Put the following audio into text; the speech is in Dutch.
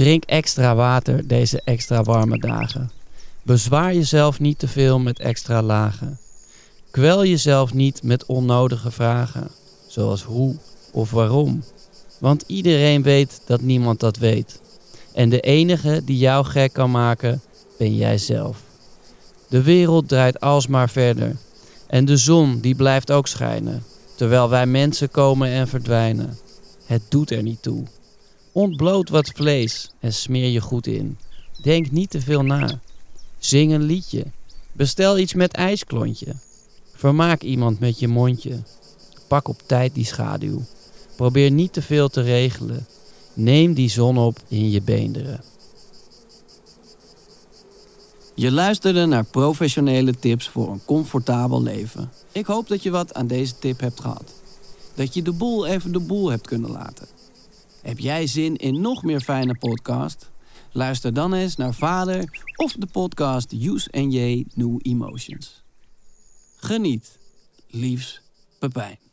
Drink extra water deze extra warme dagen. Bezwaar jezelf niet te veel met extra lagen. Kwel jezelf niet met onnodige vragen, zoals hoe of waarom. Want iedereen weet dat niemand dat weet. En de enige die jou gek kan maken, ben jij zelf. De wereld draait alsmaar verder. En de zon die blijft ook schijnen, terwijl wij mensen komen en verdwijnen. Het doet er niet toe. Ontbloot wat vlees en smeer je goed in. Denk niet te veel na. Zing een liedje. Bestel iets met ijsklontje. Vermaak iemand met je mondje. Pak op tijd die schaduw. Probeer niet te veel te regelen. Neem die zon op in je beenderen. Je luisterde naar professionele tips voor een comfortabel leven. Ik hoop dat je wat aan deze tip hebt gehad. Dat je de boel even de boel hebt kunnen laten. Heb jij zin in nog meer fijne podcast? Luister dan eens naar Vader of de podcast Use and J New Emotions. Geniet. Liefs, Pepijn.